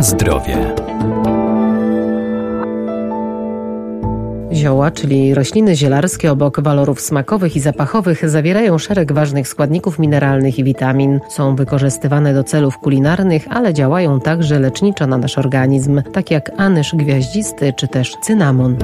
Zdrowie. Zioła, czyli rośliny zielarskie obok walorów smakowych i zapachowych zawierają szereg ważnych składników mineralnych i witamin. Są wykorzystywane do celów kulinarnych, ale działają także leczniczo na nasz organizm, tak jak anyż gwiaździsty czy też cynamon.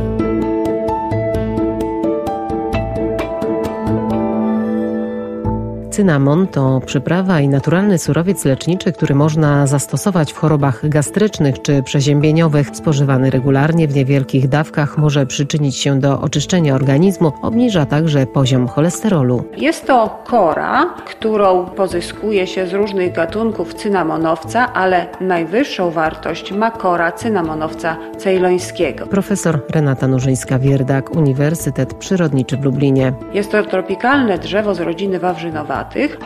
Cynamon to przyprawa i naturalny surowiec leczniczy, który można zastosować w chorobach gastrycznych czy przeziębieniowych. Spożywany regularnie w niewielkich dawkach może przyczynić się do oczyszczenia organizmu, obniża także poziom cholesterolu. Jest to kora, którą pozyskuje się z różnych gatunków cynamonowca, ale najwyższą wartość ma kora cynamonowca cejlońskiego. Profesor Renata Nurzyńska-Wierdak, Uniwersytet Przyrodniczy w Lublinie. Jest to tropikalne drzewo z rodziny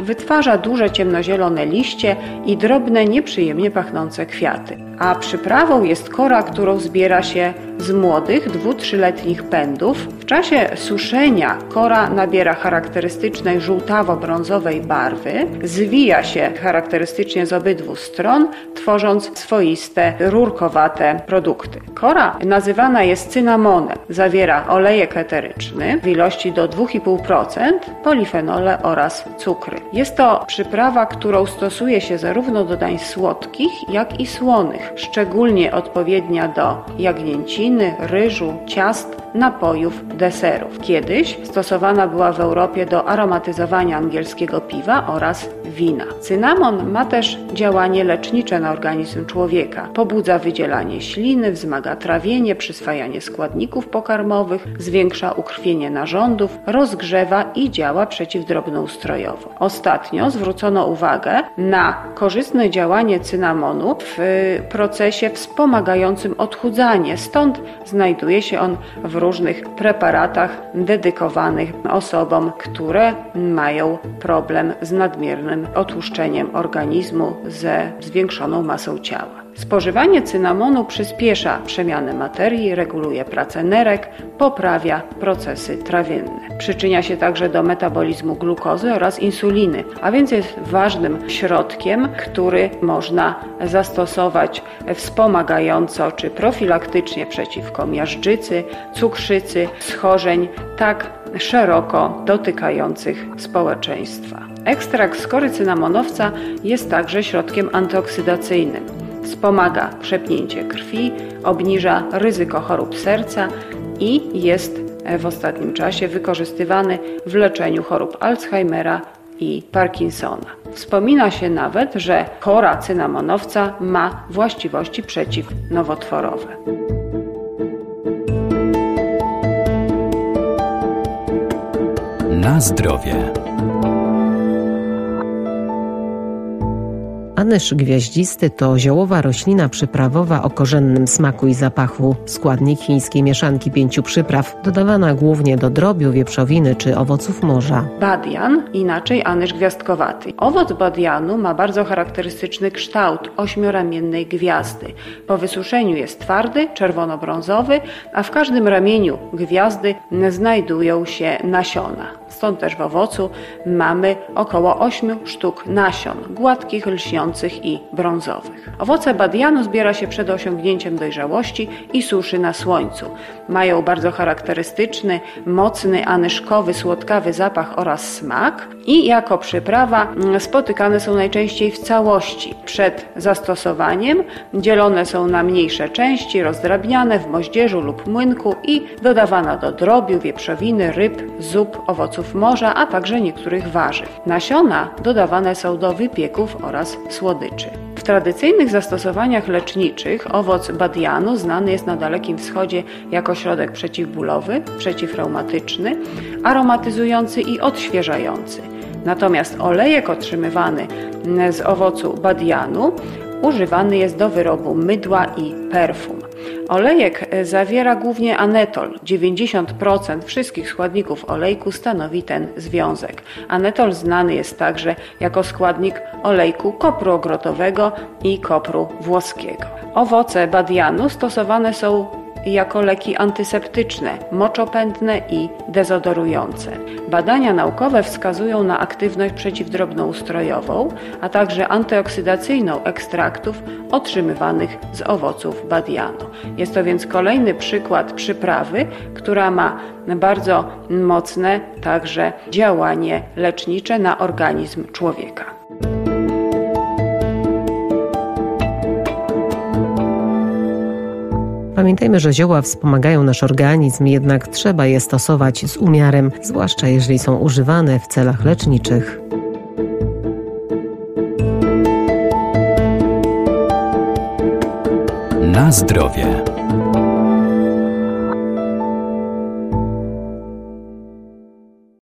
wytwarza duże ciemnozielone liście i drobne, nieprzyjemnie pachnące kwiaty. A przyprawą jest kora, którą zbiera się z młodych, dwu-trzyletnich pędów. W czasie suszenia kora nabiera charakterystycznej żółtawo-brązowej barwy, zwija się charakterystycznie z obydwu stron, tworząc swoiste, rurkowate produkty. Kora nazywana jest cynamonem. Zawiera olejek eteryczny w ilości do 2,5%, polifenole oraz cukry. Jest to przyprawa, którą stosuje się zarówno do dań słodkich, jak i słonych, szczególnie odpowiednia do сіни, рижу, част napojów, deserów. Kiedyś stosowana była w Europie do aromatyzowania angielskiego piwa oraz wina. Cynamon ma też działanie lecznicze na organizm człowieka. Pobudza wydzielanie śliny, wzmaga trawienie, przyswajanie składników pokarmowych, zwiększa ukrwienie narządów, rozgrzewa i działa przeciwdrobnoustrojowo. Ostatnio zwrócono uwagę na korzystne działanie cynamonu w procesie wspomagającym odchudzanie, stąd znajduje się on w różnych preparatach dedykowanych osobom, które mają problem z nadmiernym otłuszczeniem organizmu ze zwiększoną masą ciała. Spożywanie cynamonu przyspiesza przemianę materii, reguluje pracę nerek, poprawia procesy trawienne. Przyczynia się także do metabolizmu glukozy oraz insuliny, a więc jest ważnym środkiem, który można zastosować wspomagająco czy profilaktycznie przeciwko miażdżycy, cukrzycy, schorzeń, tak szeroko dotykających społeczeństwa. Ekstrakt skory cynamonowca jest także środkiem antyoksydacyjnym. Wspomaga przepnięcie krwi, obniża ryzyko chorób serca i jest w ostatnim czasie wykorzystywany w leczeniu chorób Alzheimera i Parkinsona. Wspomina się nawet, że kora cynamonowca ma właściwości przeciwnowotworowe. Na zdrowie. Anyż gwiaździsty to ziołowa roślina przyprawowa o korzennym smaku i zapachu. Składnik chińskiej mieszanki pięciu przypraw, dodawana głównie do drobiu, wieprzowiny czy owoców morza. Badian, inaczej anyż gwiazdkowaty. Owoc badianu ma bardzo charakterystyczny kształt ośmioramiennej gwiazdy. Po wysuszeniu jest twardy, czerwono-brązowy, a w każdym ramieniu gwiazdy znajdują się nasiona. Stąd też w owocu mamy około 8 sztuk nasion, gładkich, lśniących i brązowych. Owoce badianu zbiera się przed osiągnięciem dojrzałości i suszy na słońcu. Mają bardzo charakterystyczny, mocny, anyszkowy, słodkawy zapach oraz smak i jako przyprawa spotykane są najczęściej w całości. Przed zastosowaniem dzielone są na mniejsze części, rozdrabniane w moździerzu lub młynku i dodawana do drobiu, wieprzowiny, ryb, zup, owoców morza, a także niektórych warzyw. Nasiona dodawane są do wypieków oraz słodyczy. W tradycyjnych zastosowaniach leczniczych owoc badianu znany jest na Dalekim Wschodzie jako środek przeciwbólowy, przeciwreumatyczny, aromatyzujący i odświeżający. Natomiast olejek otrzymywany z owocu badianu używany jest do wyrobu mydła i perfum. Olejek zawiera głównie anetol. 90% wszystkich składników olejku stanowi ten związek. Anetol znany jest także jako składnik olejku kopru ogrotowego i kopru włoskiego. Owoce badianu stosowane są jako leki antyseptyczne, moczopędne i dezodorujące. Badania naukowe wskazują na aktywność przeciwdrobnoustrojową, a także antyoksydacyjną ekstraktów otrzymywanych z owoców badianu. Jest to więc kolejny przykład przyprawy, która ma bardzo mocne także działanie lecznicze na organizm człowieka. Pamiętajmy, że zioła wspomagają nasz organizm, jednak trzeba je stosować z umiarem, zwłaszcza jeżeli są używane w celach leczniczych. Na zdrowie.